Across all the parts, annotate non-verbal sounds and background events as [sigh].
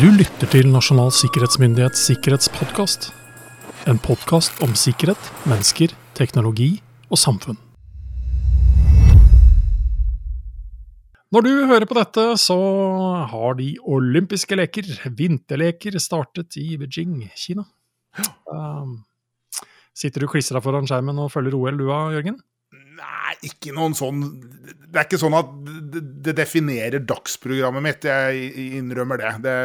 Du lytter til Nasjonal sikkerhetsmyndighets sikkerhetspodkast. En podkast om sikkerhet, mennesker, teknologi og samfunn. Når du hører på dette, så har de olympiske leker, vinterleker, startet i Beijing, Kina. Um, sitter du klistra foran skjermen og følger OL du da, Jørgen? Nei, ikke noen sånn Det er ikke sånn at det definerer dagsprogrammet mitt, jeg innrømmer det. det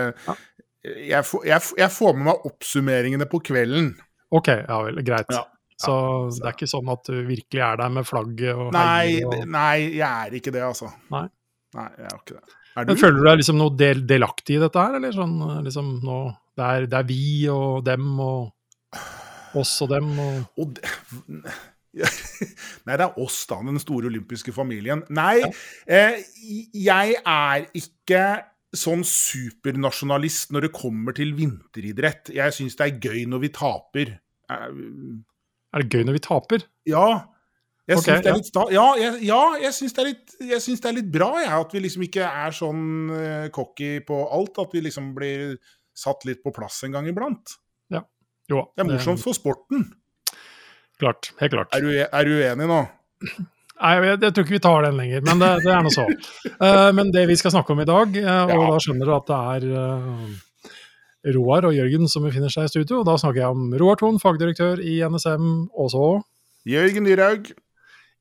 jeg, får, jeg, jeg, får med meg oppsummeringene på kvelden. Ok, ja vel, greit. Ja. Så det er ikke sånn at du virkelig er der med flagget og nei, og... nei, jeg er ikke det, altså. Nei, nei jeg er ikke det. Er du? Men føler du deg liksom noe del, delaktig i dette her, eller sånn liksom nå det er, det er vi og dem og oss og dem og, og det, [laughs] Nei, det er oss, da. Den store olympiske familien. Nei, eh, jeg er ikke sånn supernasjonalist når det kommer til vinteridrett. Jeg syns det er gøy når vi taper. Eh, er det gøy når vi taper? Ja. Jeg okay, det er litt, ja, jeg, ja, jeg syns det, det, er litt bra, jeg. At vi liksom ikke er sånn uh, cocky på alt. At vi liksom blir satt litt på plass en gang iblant. Ja. Jo, det er morsomt for sporten. Klart. Helt klart. Er du, e-, er du uenig nå? Nei, jeg, jeg, tror ikke vi tar den lenger, men det, det er nå så. Uh, men det vi skal snakke om i dag, uh, og ja. da skjønner du at det er uh, Roar og Jørgen som befinner seg i studio. og Da snakker jeg om Roar Thon, fagdirektør i NSM, og så Jørgen Dyrhaug.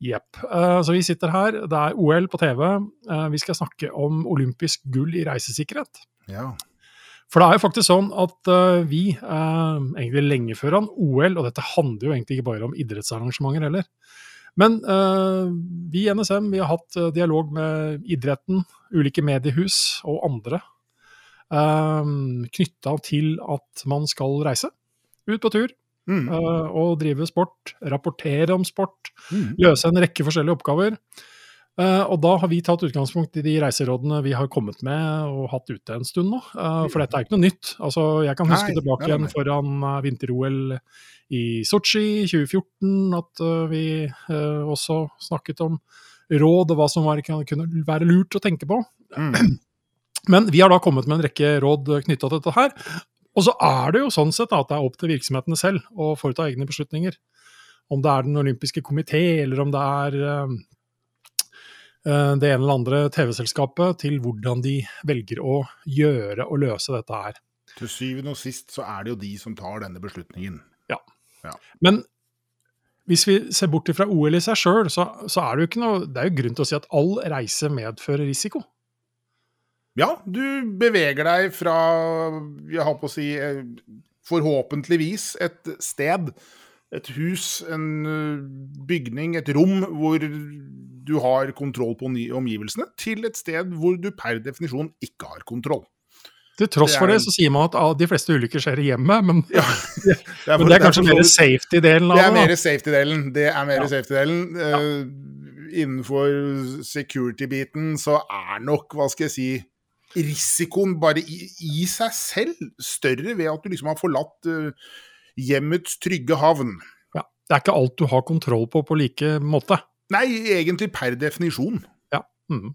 Jepp. så vi sitter her. Det er OL på TV. vi skal snakke om olympisk gull i reisesikkerhet. Ja. For det er jo faktisk sånn at uh, vi, uh, egentlig lenge før han OL, og dette handler jo egentlig ikke bare om idrettsarrangementer heller, men uh, vi i NSM vi har hatt dialog med idretten, ulike mediehus og andre uh, knytta til at man skal reise ut på tur. Mm. og drive sport, rapportere om sport, mm. løse en rekke forskjellige oppgaver. Uh, og da har vi tatt utgangspunkt i de reiserådene vi har kommet med og hatt ute en stund nå. Uh, for dette er ikke noe nytt. Altså, jeg kan huske nei, tilbake igjen foran uh, vinter-OL i Sotsji i 2014 at vi også snakket om råd og hva som var, kunne være lurt å tenke på. Mm. [clears throat] Men vi har da kommet med en rekke råd knytta til dette her. Og så er det jo sånn sett at det er opp til virksomhetene selv å foreta egne beslutninger. Om det er Den olympiske komité, eller om det er Eh, det ene eller andre TV-selskapet til hvordan de velger å gjøre og løse dette her. Til syvende og sist så er det jo de som tar denne beslutningen. Ja. ja. Men hvis vi ser bort fra OL i seg sjøl, så, så, er det jo ikke noe Det er jo grunn til å si at all reise medfører risiko. Ja, du beveger deg fra, jeg har på å si, eh, forhåpentligvis et sted, et hus, en eh, bygning, et rom hvor du har kontroll på omgivelsene, til et sted hvor du per definisjon ikke har kontroll. Til tross det er, for det så sier man at de fleste ulykker skjer i hjemmet, men, ja, [laughs] det, er, men det er kanskje mer safety-delen av det? Det er mer safety-delen. Det er mer ja. safety-delen. Ja. Uh, innenfor security-biten så er nok, hva skal jeg si, risikoen bare i, i, seg selv større ved at du liksom har forlatt uh, hjemmets trygge havn. Ja, Det er ikke alt du har kontroll på på like måte. Nei, egentlig per definisjon. Ja. Mm.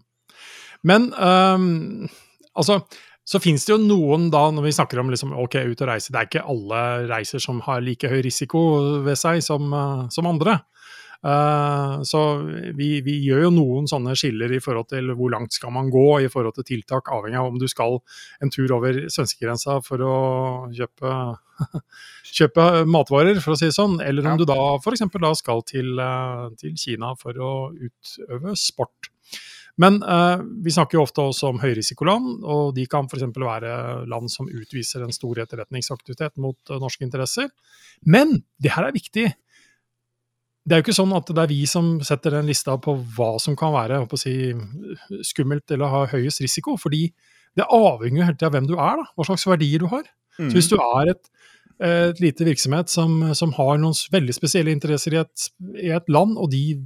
Men um, altså så finnes det jo noen da, når vi snakker om liksom, ok, ut og reise, det er ikke alle reiser som har like høy risiko ved seg som, uh, som andre. Uh, så vi, vi, gjør jo noen sånne skiller i forhold til hvor langt skal man gå i forhold til tiltak, avhengig av om du skal en tur over svenskegrensa for å kjøpe, [laughs] kjøpe matvarer, for å si det sånn, eller om du da f.eks. skal til, uh, til, Kina for å utøve sport. Men eh, vi snakker jo ofte også om høyrisikoland, og de kan f.eks. være land som utviser en stor etterretningsaktivitet mot norske interesser. Men det her er viktig det er jo ikke sånn at det er vi som setter den lista på hva som kan være si, skummelt eller ha høyest risiko, fordi det avhenger jo hele tida av hvem du er, da, hva slags verdier du har. Mm. Så hvis du er et, et lite virksomhet som, som, har noen veldig spesielle interesser i et, i et, land, og de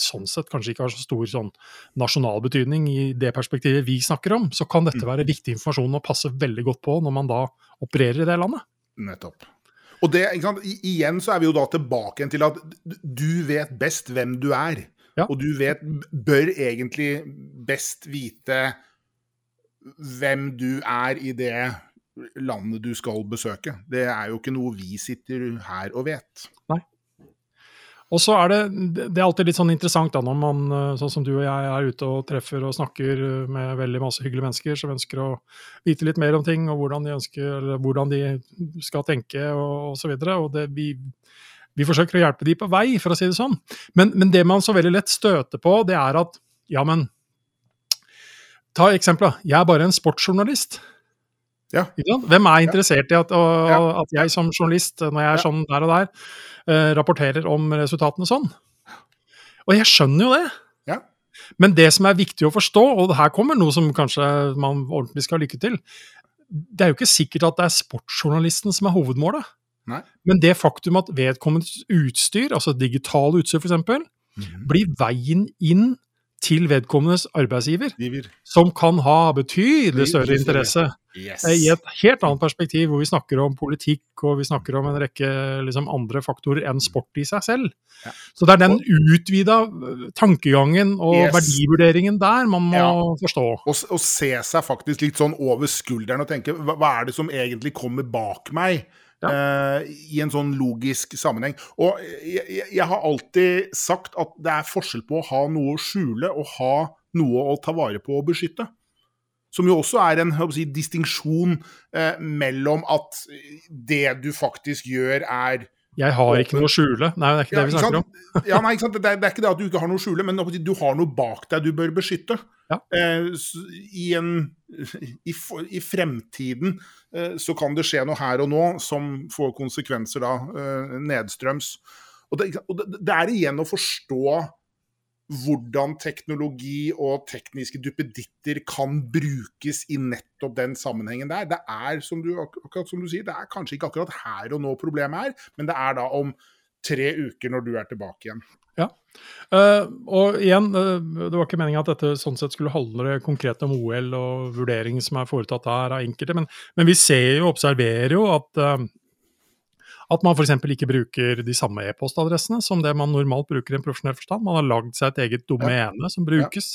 sånn sett kanskje ikke har så stor sånn nasjonal betydning i det perspektivet vi snakker om, så kan dette mm. være viktig informasjon å passe veldig godt på når man da opererer i det landet. Nettopp. Og det, igjen så er vi jo da tilbake til at du vet best hvem du er. Ja. Og du vet, bør egentlig best vite hvem du er i det landet du skal besøke. Det er jo ikke noe vi sitter her og vet. Nei. Og så er det, det er alltid litt sånn interessant da, når man, eh, sånn som du og jeg, er ute og treffer og snakker med veldig masse hyggelige mennesker som ønsker å vite litt mer om ting, og hvordan de, ønsker, eller hvordan de skal tenke og osv. Og, og vi, vi forsøker å hjelpe de på vei, for å si det sånn. Men, men det man så veldig lett støter på, det er at ja, men Ta eksempelet. Jeg er bare en sportsjournalist. Ja. Hvem er interessert i at, å, ja. at, jeg som journalist, når jeg er sånn der og der, uh, rapporterer om resultatene sånn? Og jeg skjønner jo det. Ja. Men det som er viktig å forstå, og her kommer noe som kanskje man ordentlig skal lykke til, det er jo ikke sikkert at det er sportsjournalisten som er hovedmålet. Nei. Men det faktum at vedkommendes utstyr, altså digitale utstyr f.eks., mm -hmm. blir veien inn til vedkommendes arbeidsgiver, Giver. som kan ha betydelig større interesse yes. i et helt annet perspektiv, hvor vi snakker om politikk og vi snakker om en rekke liksom, andre faktorer enn sport i seg selv. Ja. Så det er den utvida øh, tankegangen og Yes. verdivurderingen der man må Ja. forstå. Og, og se seg faktisk litt sånn over skulderen og tenke hva, hva er det som egentlig kommer bak meg? eh, I en sånn logisk sammenheng. Og jeg, jeg, jeg har alltid sagt at det er forskjell på å ha noe å skjule og ha noe å ta vare på og beskytte. Som jo også er en si, distinksjon eh, mellom at det du faktisk gjør, er Jeg har ikke noe å skjule. Nei, det er ikke det vi snakker om. ja, nei? Det, er, det er ikke det at du ikke har noe å skjule, men du har noe bak deg du bør beskytte. Ja. Eh, i, en, i, I fremtiden eh, så kan det skje noe her og nå som får konsekvenser da eh, nedstrøms. Og, det, og det, det er igjen å forstå hvordan teknologi og tekniske duppeditter kan brukes i nettopp den sammenhengen der. Det er, som du, akkurat som du sier, det er kanskje ikke akkurat her og nå problemet er, men det er da om tre uker når du er tilbake igjen. Eh, og igjen, uh, det var ikke meninga at dette sånn sett skulle handle konkret om OL og vurdering som er foretatt her av enkelte, men, men vi ser jo, observerer jo at eh, at man f.eks. ikke bruker de samme e-postadressene som det man normalt bruker i en profesjonell forstand. Man har lagd seg et eget domene som brukes.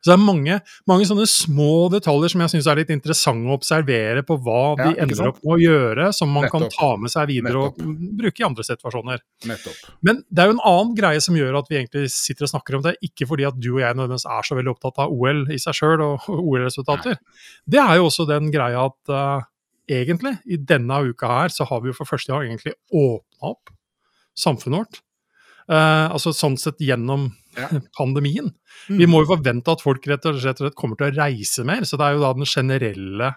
Så det er mange, mange sånne små detaljer som jeg syns er litt interessante å observere på hva de Ja, ender opp med å gjøre, som man kan ta med seg videre Nettopp. og bruke i andre situasjoner. Nettopp. Men det er jo en annen greie som gjør at vi egentlig sitter og snakker om det, ikke fordi at du og jeg nødvendigvis er så veldig opptatt av OL i seg sjøl og [laughs] OL-resultater. Det er jo også den greia at eh, egentlig, i denne uka her, så har vi jo for første gang egentlig åpna opp samfunnet vårt. Uh, altså sånn sett gjennom Ja. [laughs] pandemien. Mm. Vi må jo forvente at folk rett og slett rett kommer til å reise mer, så det er jo da den generelle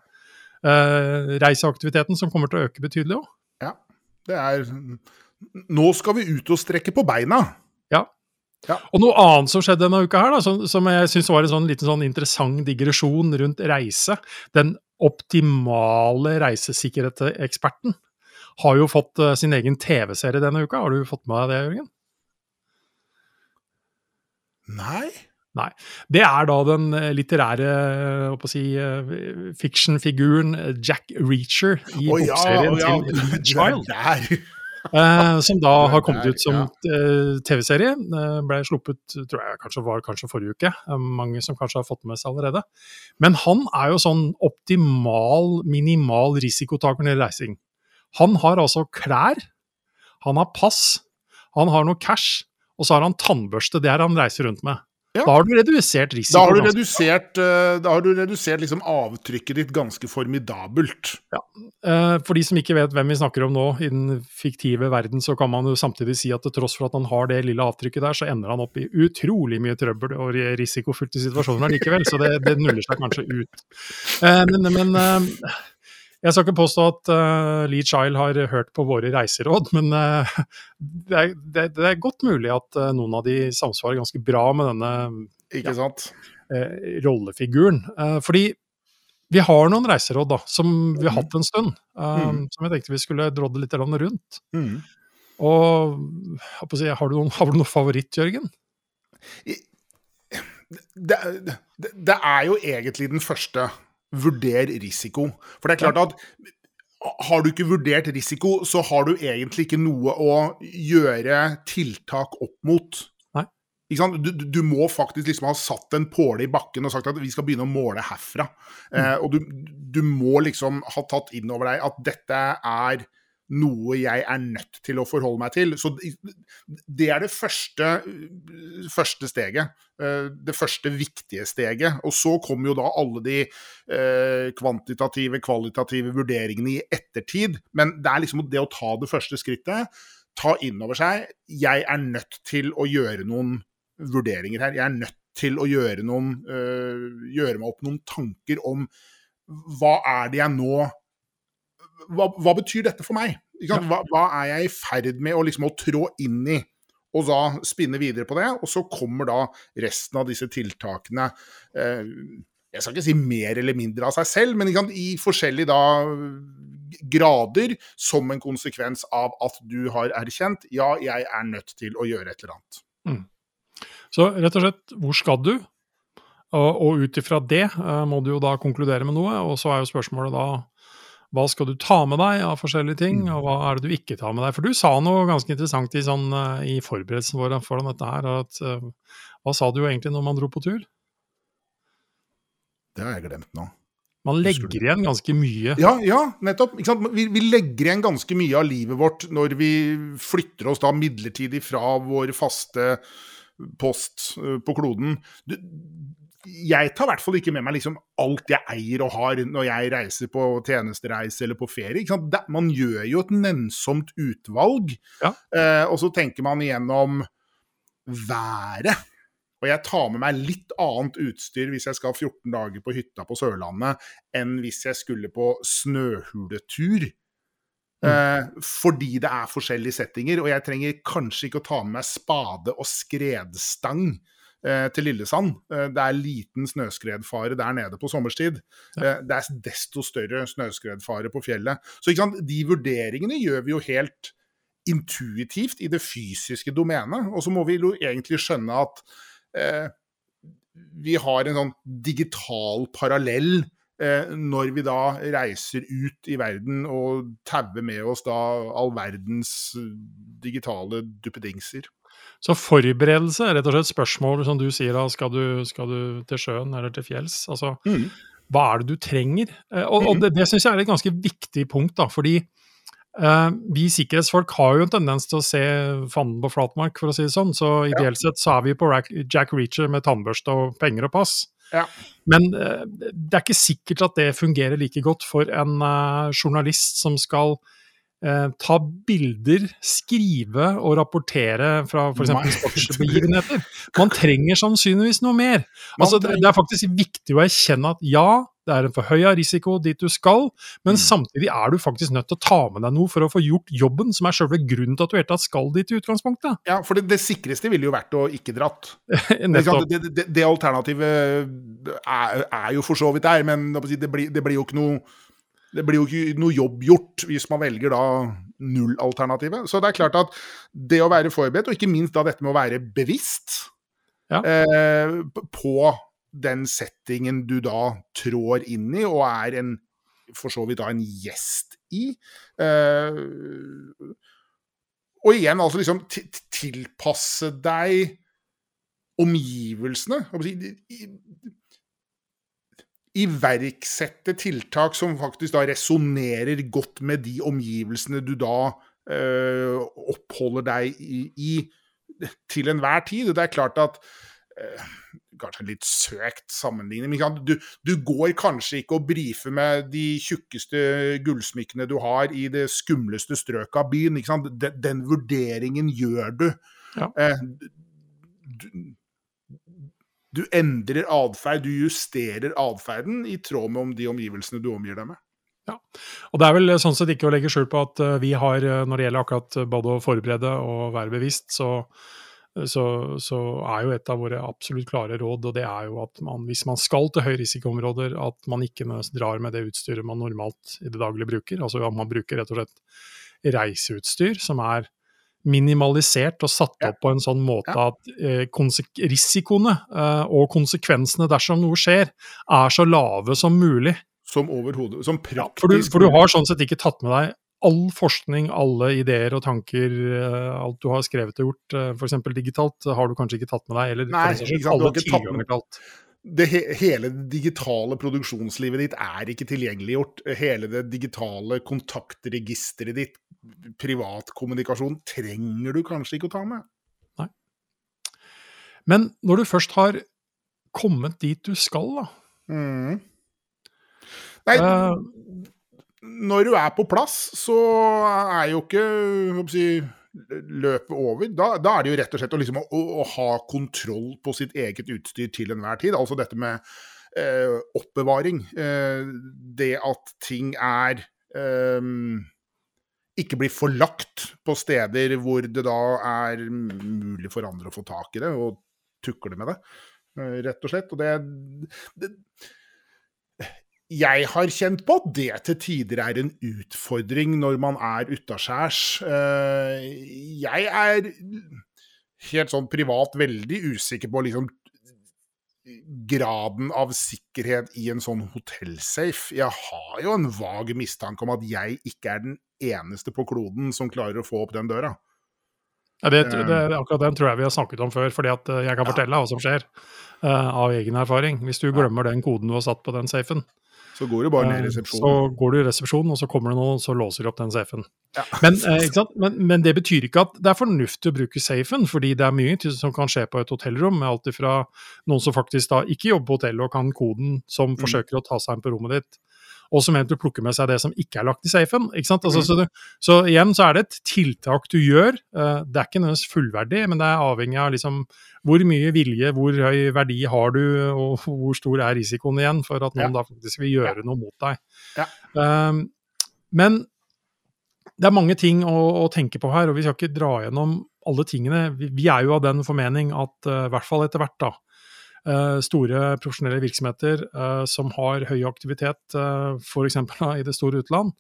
uh, reiseaktiviteten som kommer til å øke betydelig òg. Ja, det er Nå skal vi ut og strekke på beina. Og noe annet som skjedde denne uka, her, da, som, som jeg syns var en sånn liten sånn interessant digresjon rundt reise. Den optimale reisesikkerhetseksperten har jo fått uh, sin egen TV-serie denne uka. Har du fått med deg det, Jørgen? Nei? Nei. Det er da den eh, litterære eh, jeg si, fiction-figuren Jack Reacher i Å ja, oh, å ja, til Child. Eh, som da har kommet ut som eh, TV-serie. Eh, ble sluppet tror jeg kanskje var kanskje forrige uke. Mange som kanskje har fått med seg allerede. Men han er jo sånn optimal, minimal risikotaker når det reising. Han har altså klær, han har pass, han har noe cash, og så har han tannbørste. Det er han reiser rundt med. Ja. Da har du redusert Da har du redusert, eh, da har du redusert liksom avtrykket ditt ganske formidabelt. Ja. For de som ikke vet hvem vi snakker om nå, i den fiktive verden, så kan man jo samtidig si at til tross for at han har det lille avtrykket der, så ender han opp i utrolig mye trøbbel og ri- risikofylte situasjoner likevel, så det, det nuller seg kanskje ut. Eh, Men, men eh, jeg skal ikke påstå at uh, Lee Child har hørt på våre reiseråd, men uh, [laughs] det, er, det, det er godt mulig at uh, noen av de samsvarer ganske bra med denne eh, rollefiguren. Fordi vi har noen reiseråd da, som vi har hatt en stund, Mm. som jeg tenkte vi skulle drodde litt rundt. Mm. Og si, har, du noen, har du noen favoritt, Jørgen? det, det, det er jo egentlig den første vurder risiko. For det er klart at har du ikke vurdert risiko, så har du egentlig ikke noe å gjøre tiltak opp mot. Nei. Ikke sant? Du, du, må faktisk liksom ha satt en påle i bakken og sagt at vi skal begynne å måle herfra. Eh, og du, du må liksom ha tatt inn over deg at dette er noe jeg er nødt til å forholde meg til. Så det er det første, første steget. Eh, det første viktige steget. Og så kommer jo da alle de eh, kvantitative, kvalitative vurderingene i ettertid. Men det er liksom det å ta det første skrittet. Ta inn over seg jeg er nødt til å gjøre noen vurderinger her. Jeg er nødt til å gjøre, noen, øh, gjøre meg opp noen tanker om hva er det jeg nå Hva, hva betyr dette for meg? Hva, hva, er jeg i ferd med å, liksom, å trå inn i? Og da spinne videre på det. Og så kommer da resten av disse tiltakene eh, Jeg skal ikke si mer eller mindre av seg selv, men sant, i forskjellige da grader som en konsekvens av at du har erkjent ja, jeg er nødt til å gjøre et eller annet. Mm. Så rett og slett, hvor skal du? Og, og ut ifra det uh, må du jo da konkludere med noe, og så er jo spørsmålet da hva skal du ta med deg av forskjellige ting, og hva er det du ikke tar med deg? For du sa noe ganske interessant i, sånn, uh, i forberedelsen vår foran dette her. At, uh, hva sa du egentlig når man dro på tur? Det har jeg glemt nå. Man legger igjen ganske mye. Ja, ja nettopp. Vi, vi, legger igjen ganske mye av livet vårt når vi flytter oss da midlertidig fra vår faste post eh, på kloden. Jeg tar i hvert fall ikke med meg liksom alt jeg eier og har når jeg reiser på tjenestereise eller på ferie. Man gjør jo et nennsomt utvalg, ja. eh, og så tenker man igjennom været. Og jeg tar med meg litt annet utstyr hvis jeg skal 14 dager på hytta på Sørlandet, enn hvis jeg skulle på snøhuletur. Mm. Eh, fordi det er forskjellige settinger, og jeg trenger kanskje ikke å ta med meg spade og skredstang eh, til Lillesand. Eh, det er liten snøskredfare der nede på sommerstid. Ja. Det er desto større snøskredfare på fjellet. Så de vurderingene gjør vi jo helt intuitivt i det fysiske domenet. Og så må vi jo egentlig skjønne at eh, vi har en sånn digital parallell når vi da reiser ut i verden og tauer med oss da all verdens eh, digitale duppedingser. Så forberedelse er rett og slett spørsmål som du sier da, skal du, skal du til sjøen eller til fjells? Altså, mm. hva er det du trenger? Eh, og, og mm. det, det syns jeg er et ganske viktig punkt, da, fordi vi sikkerhetsfolk har jo en tendens til å se fanden på flatmark, for å si det sånn. Så ideelt sett så er vi på Jack Reacher med tannbørste og penger og pass. Ja. Men uh, det er ikke sikkert at det fungerer like godt for en uh, journalist som skal uh, ta bilder, skrive og rapportere fra f.eks. sportsbegivenheter. Man trenger sannsynligvis noe mer. Altså, det, det er faktisk viktig å erkjenne at ja, det er en forhøya risiko dit du skal, men mm. samtidig er du faktisk nødt til å ta med deg noe for å få gjort jobben, som er selve grunnen til at du helt skal dit i utgangspunktet. Ja, for det, det sikreste ville jo vært å ikke dratt. [laughs] det, det, det, alternativet er, er, jo for så vidt der, men det blir, det blir jo ikke noe det blir jo ikke noe jobb gjort hvis man velger da nullalternativet. Så det er klart at det å være forberedt, og ikke minst da dette med å være bevisst ja. eh, på den settingen du da trår inn i, og er en, for så vidt da en gjest i. Uh, og igjen, altså liksom tilpasse deg omgivelsene. Iverksette tiltak som faktisk da resonnerer godt med de omgivelsene du da uh, oppholder deg i, i til enhver tid. Det er klart at uh, kanskje litt søkt sammenligning. Men du, du, går kanskje ikke og brifer med de tjukkeste gullsmykkene du har i det skumleste strøket av byen. Den, den, vurderingen gjør du. Ja. Eh, du, du endrer atferd, du justerer atferden i tråd med om de omgivelsene du omgir deg med. Ja, og Det er vel sånn sett ikke å legge skjul på at eh, vi har, eh, når det gjelder akkurat både å forberede og være bevisst, så så, så, er jo et av våre absolutt klare råd, og det er jo at man, hvis man skal til høyrisikoområder, at man ikke drar med det utstyret man normalt i det daglige bruker. Altså at man bruker rett og slett reiseutstyr som er minimalisert og satt opp på en sånn måte at eh, risikoene eh, og konsekvensene dersom noe skjer, er så lave som mulig. Som overhodet Som praktisk for, du, for du har sånn sett ikke tatt med deg all forskning, alle ideer og tanker, eh, alt du har skrevet og gjort, uh, f.eks. digitalt, har du kanskje ikke tatt med deg? Eller Nei, ikke alle tilganger til alt. det he hele det digitale produksjonslivet ditt er ikke tilgjengeliggjort. Hele det digitale kontaktregisteret ditt, privatkommunikasjon, trenger du kanskje ikke å ta med. Nei. Men når du først har kommet dit du skal, da Mm. Nei, eh, når du er på plass, så er jo ikke si, løpet over. Da, da er det jo rett og slett å, liksom, å, å ha kontroll på sitt eget utstyr til enhver tid. Altså dette med eh, oppbevaring. Eh, det at ting er eh, ikke blir forlagt på steder hvor det da er mulig for andre å få tak i det, og tukle med det, eh, rett og slett. Og det, det jeg har kjent på at det til tider er en utfordring når man er utaskjærs. Eh, Jeg er helt sånn privat veldig usikker på liksom graden av sikkerhet i en sånn hotellsafe. Jeg har jo en vag mistanke om at jeg ikke er den eneste på kloden som klarer å få opp den døra. ja, det, det, akkurat den tror jeg vi har snakket om før, fordi at eh, jeg kan fortelle hva som skjer Uh, av egen erfaring. Hvis du glemmer den koden du har satt på den safen, Så går du bare ned i resepsjonen. Så går du i resepsjonen, og så kommer det noen, så låser de opp den safen. Ja. Men, eh. Men, men det betyr ikke at det er fornuftig å bruke safen, fordi det er mye som kan skje på et hotellrom, med alt ifra noen som faktisk da ikke jobber på hotellet og kan koden, som Mm. forsøker å ta seg inn på rommet ditt, og som eventuelt plukker med seg det som ikke er lagt i safen. ikke sant? Altså, Mm. så, du, så igjen så er det et tiltak du gjør. eh, Det er ikke nødvendigvis fullverdig, men det er avhengig av liksom hvor mye vilje, hvor høy verdi har du, og hvor stor er risikoen igjen for at noen Ja. da faktisk vil gjøre noe mot deg. Ja. Um, men det er mange ting å, å tenke på her, og vi skal ikke dra gjennom alle tingene. Vi, vi er jo av den formening at eh, i hvert fall etter hvert, da, store profesjonelle virksomheter eh, som har høy aktivitet, uh, f.eks. [laughs] i det store utland,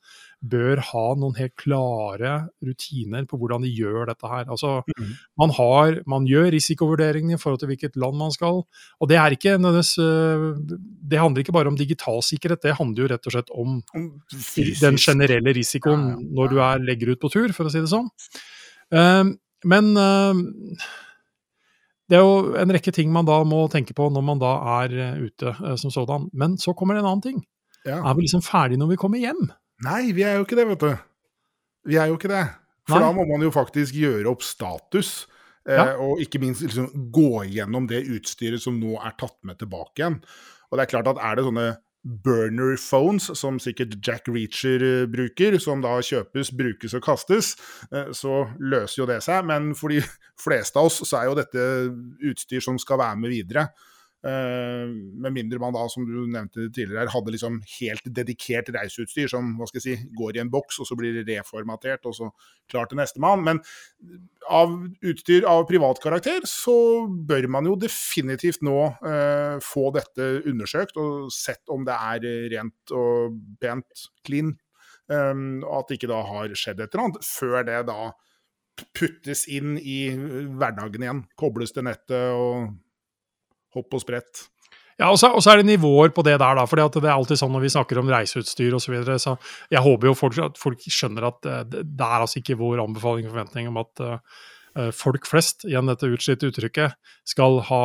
bør ha noen helt klare rutiner på hvordan de gjør dette her. Altså, Mhm. man, har, man gjør risikovurderingene i forhold til hvilket land man skal. Og det er ikke Det handler ikke bare om digital sikkerhet, det handler jo rett og slett om den generelle risikoen når du er, legger ut på tur, for å si det sånn. Men det er jo en rekke ting man da må tenke på når man da er uh, ute uh, som sådan. Men så kommer det en annen ting. Ja. Er vi liksom ferdig når vi kommer hjem? Nei, vi er jo ikke det, vet du. Vi er jo ikke det. For Nei. da må man jo faktisk gjøre opp status. Eh, Ja. Og ikke minst liksom gå gjennom det utstyret som nå er tatt med tilbake igjen. Og det er klart at er det sånne burner phones, som sikkert Jack Reacher eh, bruker, som da kjøpes, brukes og kastes, eh, så løser jo det seg. Men for de [laughs] fleste av oss så er jo dette utstyr som skal være med videre. Eh, med mindre man da, som du nevnte tidligere, hadde liksom helt dedikert reiseutstyr som hva skal jeg si, går i en boks, og så blir det reformatert, og så klar til nestemann. Men av utstyr av privat karakter, så bør man jo definitivt nå eh, få dette undersøkt og sett om det er rent og pent, clean. Um, og at det ikke da har skjedd et eller annet, før det da puttes inn i hverdagen igjen. Kobles til nettet og hopp og sprett. Ja, og så, og så er det nivåer på det der, da. For det er alltid sånn når vi snakker om reiseutstyr osv. Så, videre, så jeg håper jo folk, at folk skjønner at eh, det, det er altså ikke vår anbefaling og forventning om at uh, folk flest, igjen dette utslitte uttrykket, skal ha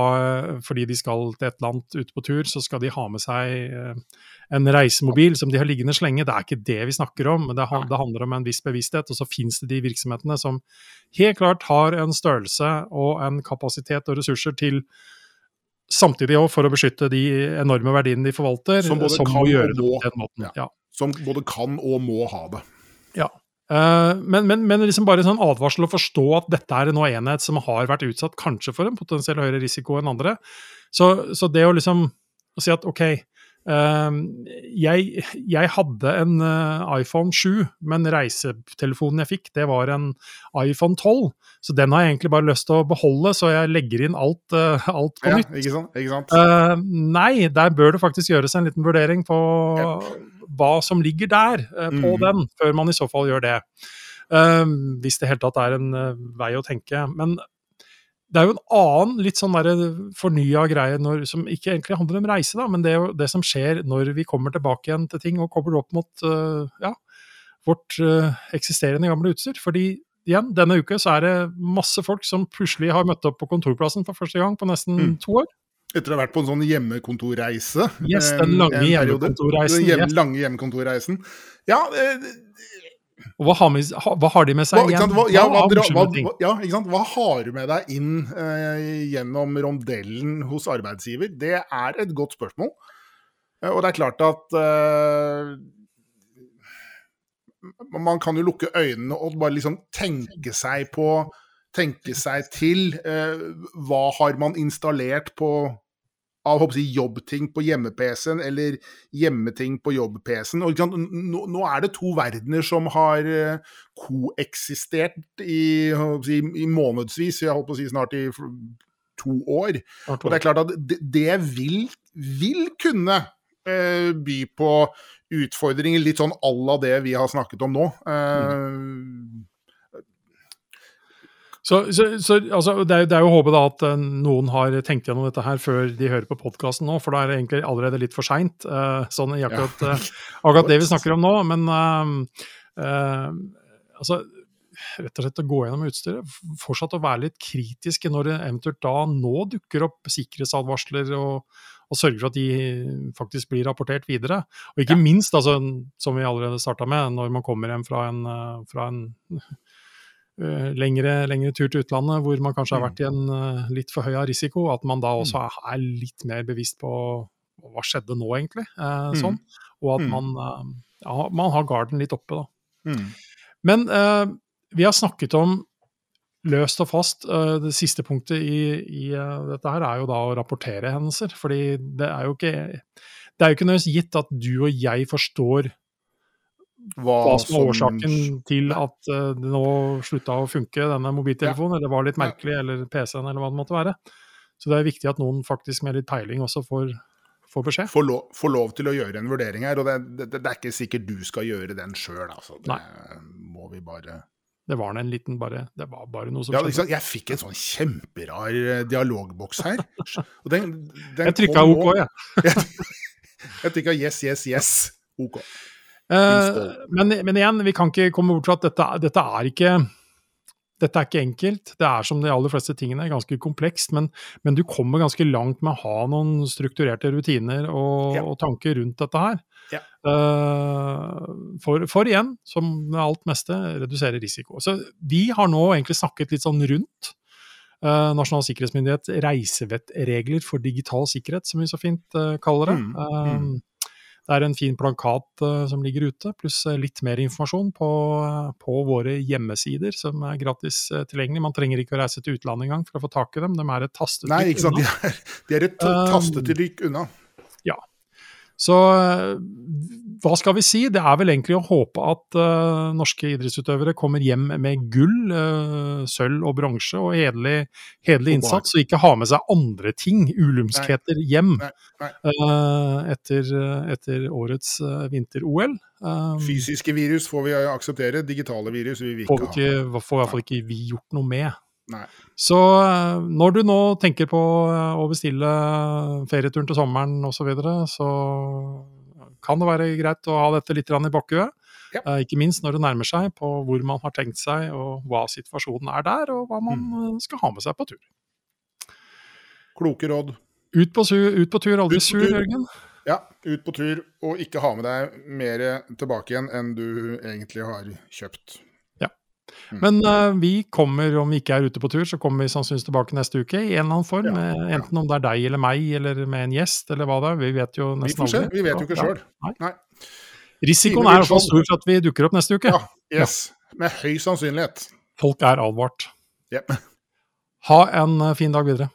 Fordi de skal til et land ute på tur, så skal de ha med seg uh, en reisemobil som de har liggende slenge. Det er ikke det vi snakker om, men det, det handler om en viss bevissthet. Og så finnes det de virksomhetene som helt klart har en størrelse og en kapasitet og ressurser til Samtidig òg for å beskytte de enorme verdiene de forvalter, Som både som kan og må. det. Ja. Ja. Som både kan og må ha det. Ja. men, men, men liksom bare en sånn advarsel å forstå at dette er nå enhet som har vært utsatt kanskje for en potensiell høyere risiko enn andre. Så, så det å liksom å si at OK, eh, jeg, jeg hadde en eh, iPhone 7, men reisetelefonen jeg fikk, det var en iPhone 12. Så den har jeg egentlig bare lyst til å beholde, så jeg legger inn alt, eh, alt på Ja, nytt. ikke sant? Ikke sant? Eh, nei, der bør det faktisk gjøres en liten vurdering på hva som ligger der eh, på mm. den, før man i så fall gjør det. Eh, hvis det i hele tatt er en vei å tenke. Men det er jo en annen litt sånn fornya greie når, som ikke egentlig handler om reise, da, men det er jo det som skjer når vi kommer tilbake igjen til ting og kobler opp mot uh, ja, vårt uh, eksisterende gamle utstyr. Fordi igjen, denne uke så er det masse folk som plutselig har møtt opp på kontorplassen for første gang på nesten mm. to år. Etter å ha vært på en sånn hjemmekontorreise. Yes, den lange hjemmekontorreisen. Den hjem, lange hjemmekontorreisen. Ja, eh, og hva har, med, hva har, de med seg hva, igjen? Hva, ja, hva, ja, hva, har du med deg inn eh, gjennom rondellen hos arbeidsgiver? Det er et godt spørsmål. Eh, og det er klart at eh, Man kan jo lukke øynene og bare liksom tenke seg på Tenke seg til. Eh, hva har man installert på av jeg, jobbting på hjemme-PC-en eller hjemmeting på jobb-PC-en. Nå, nå, er det to verdener som har uh, koeksistert i, jeg, i månedsvis, jeg holdt på å si snart i to år. Og det er klart at det, det vil, vil, kunne uh, by på utfordringer, litt sånn à la det vi har snakket om nå. Uh, så, så, så altså, det, er, det, er, jo håpet da at uh, noen har tenkt gjennom dette her før de hører på podkasten nå, for da er det egentlig allerede litt for seint. Uh, sånn i akkurat, ja. uh, akkurat, det vi [laughs] snakker om nå. Men altså rett og slett å gå gjennom utstyret. Fortsatt å være litt kritiske når det eventuelt da nå dukker opp sikkerhetsadvarsler, og, og sørge for at de faktisk blir rapportert videre. Og ikke ja. minst, altså, som vi allerede starta med, når man kommer hjem fra en, fra en Eh, lengre, lengre, tur til utlandet hvor man kanskje har vært i en uh, litt for høy av risiko, at man da også er, er litt mer bevisst på hva skjedde nå, egentlig. Uh, sånn. Og at man, ja, man har garden litt oppe, da. Mm. Men vi har snakket om løst og fast. det siste punktet i, i dette her er jo da å rapportere hendelser. fordi det er jo ikke det er jo ikke nødvendigvis gitt at du og jeg forstår hva, hva som var årsaken til at uh, det nå slutta å funke, denne mobiltelefonen, ja. eller var litt merkelig, eller PC-en, eller hva det måtte være. Så det er viktig at noen faktisk med litt peiling også får, får beskjed. Får lov, får lov, til å gjøre en vurdering her, og det, det, det er ikke sikkert du skal gjøre den sjøl, altså. Det Nei. må vi bare det var en liten bare Det var bare noe som ja. Jeg fikk en sånn kjemperar eh, dialogboks her. Den, den jeg trykka OK, jeg. Ja. [laughs] jeg trykka yes, yes, yes. OK. Uh, men, men, igjen, vi kan ikke komme bort fra at dette, dette, er ikke dette er ikke enkelt. Det er som de aller fleste tingene ganske komplekst, men, men du kommer ganske langt med å ha noen strukturerte rutiner og, ja. og tanker rundt dette her. Ja. Uh, for, for, igjen, som med alt meste, redusere risiko. Så vi har nå egentlig snakket litt sånn rundt uh, Nasjonal sikkerhetsmyndighet reisevettregler for digital sikkerhet, som vi så fint uh, kaller det. Mm. Mm. Det er en fin plakat uh, som ligger ute, pluss uh, litt mer informasjon på, uh, på, våre hjemmesider, som er gratis tilgjengelig. Man trenger ikke å reise til utlandet engang for å få tak i dem, de er et tastetrykk unna. Nei, ikke sant. De er, de er et tastetrykk unna. Ja. Så hva skal vi si? Det er vel egentlig å håpe at uh, norske idrettsutøvere kommer hjem med gull, uh, sølv og bronse og hederlig, innsats, og ikke har med seg andre ting, ulumskheter, hjem nei, nei. Uh, etter, etter, årets vinter-OL. Um, Fysiske virus får vi akseptere, digitale virus vil vi ikke, får vi ikke ha. Får i hvert fall ikke vi gjort noe med. Nei. Så når du nå tenker på å bestille ferieturen til sommeren osv., så, videre, så kan det være greit å ha dette litt i bakhuet. Ja. Uh, ikke minst når det nærmer seg på hvor man har tenkt seg, og hva situasjonen er der, og hva man mm. skal ha med seg på tur. Kloke råd. Ut på, ut på tur, aldri sur. Jørgen. Ja, ut på tur, og ikke ha med deg mer tilbake igjen enn du egentlig har kjøpt. Mm. Men uh, vi kommer, om vi ikke er ute på tur, så kommer vi sannsynligvis tilbake neste uke i en eller annen form. Ja, ja. Enten om det er deg eller meg, eller med en gjest, eller hva det er. Vi vet jo nesten aldri. Vi vet jo ikke sjøl. Ja. Risikoen er iallfall stor for at vi dukker opp neste uke. Ja, yes. Med høy sannsynlighet. Folk er advart. Yep. Ha en eh, fin dag videre.